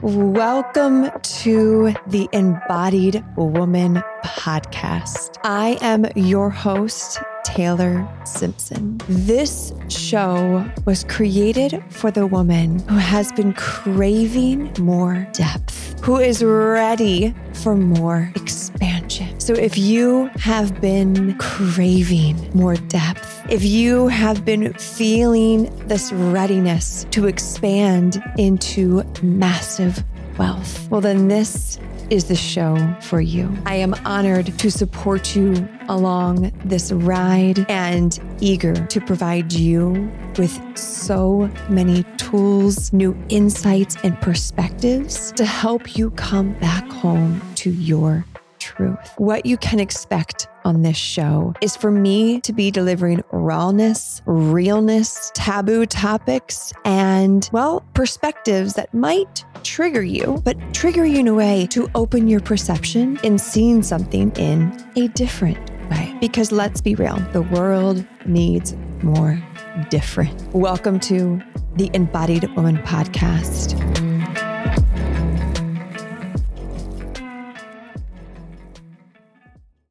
Welcome to the Embodied Woman podcast. I am your host, Taylor Simpson. This show was created for the woman who has been craving more depth, who is ready for more expansion. So if you have been craving more depth, if you have been feeling this readiness to expand into massive wealth, well, then this is the show for you. I am honored to support you along this ride and eager to provide you with so many tools, new insights, and perspectives to help you come back home to your truth. What you can expect on this show is for me to be delivering rawness, realness, taboo topics, and, well, perspectives that might trigger you, but trigger you in a way to open your perception in seeing something in a different way. Because let's be real, the world needs more different. Welcome to the Embodied Woman Podcast.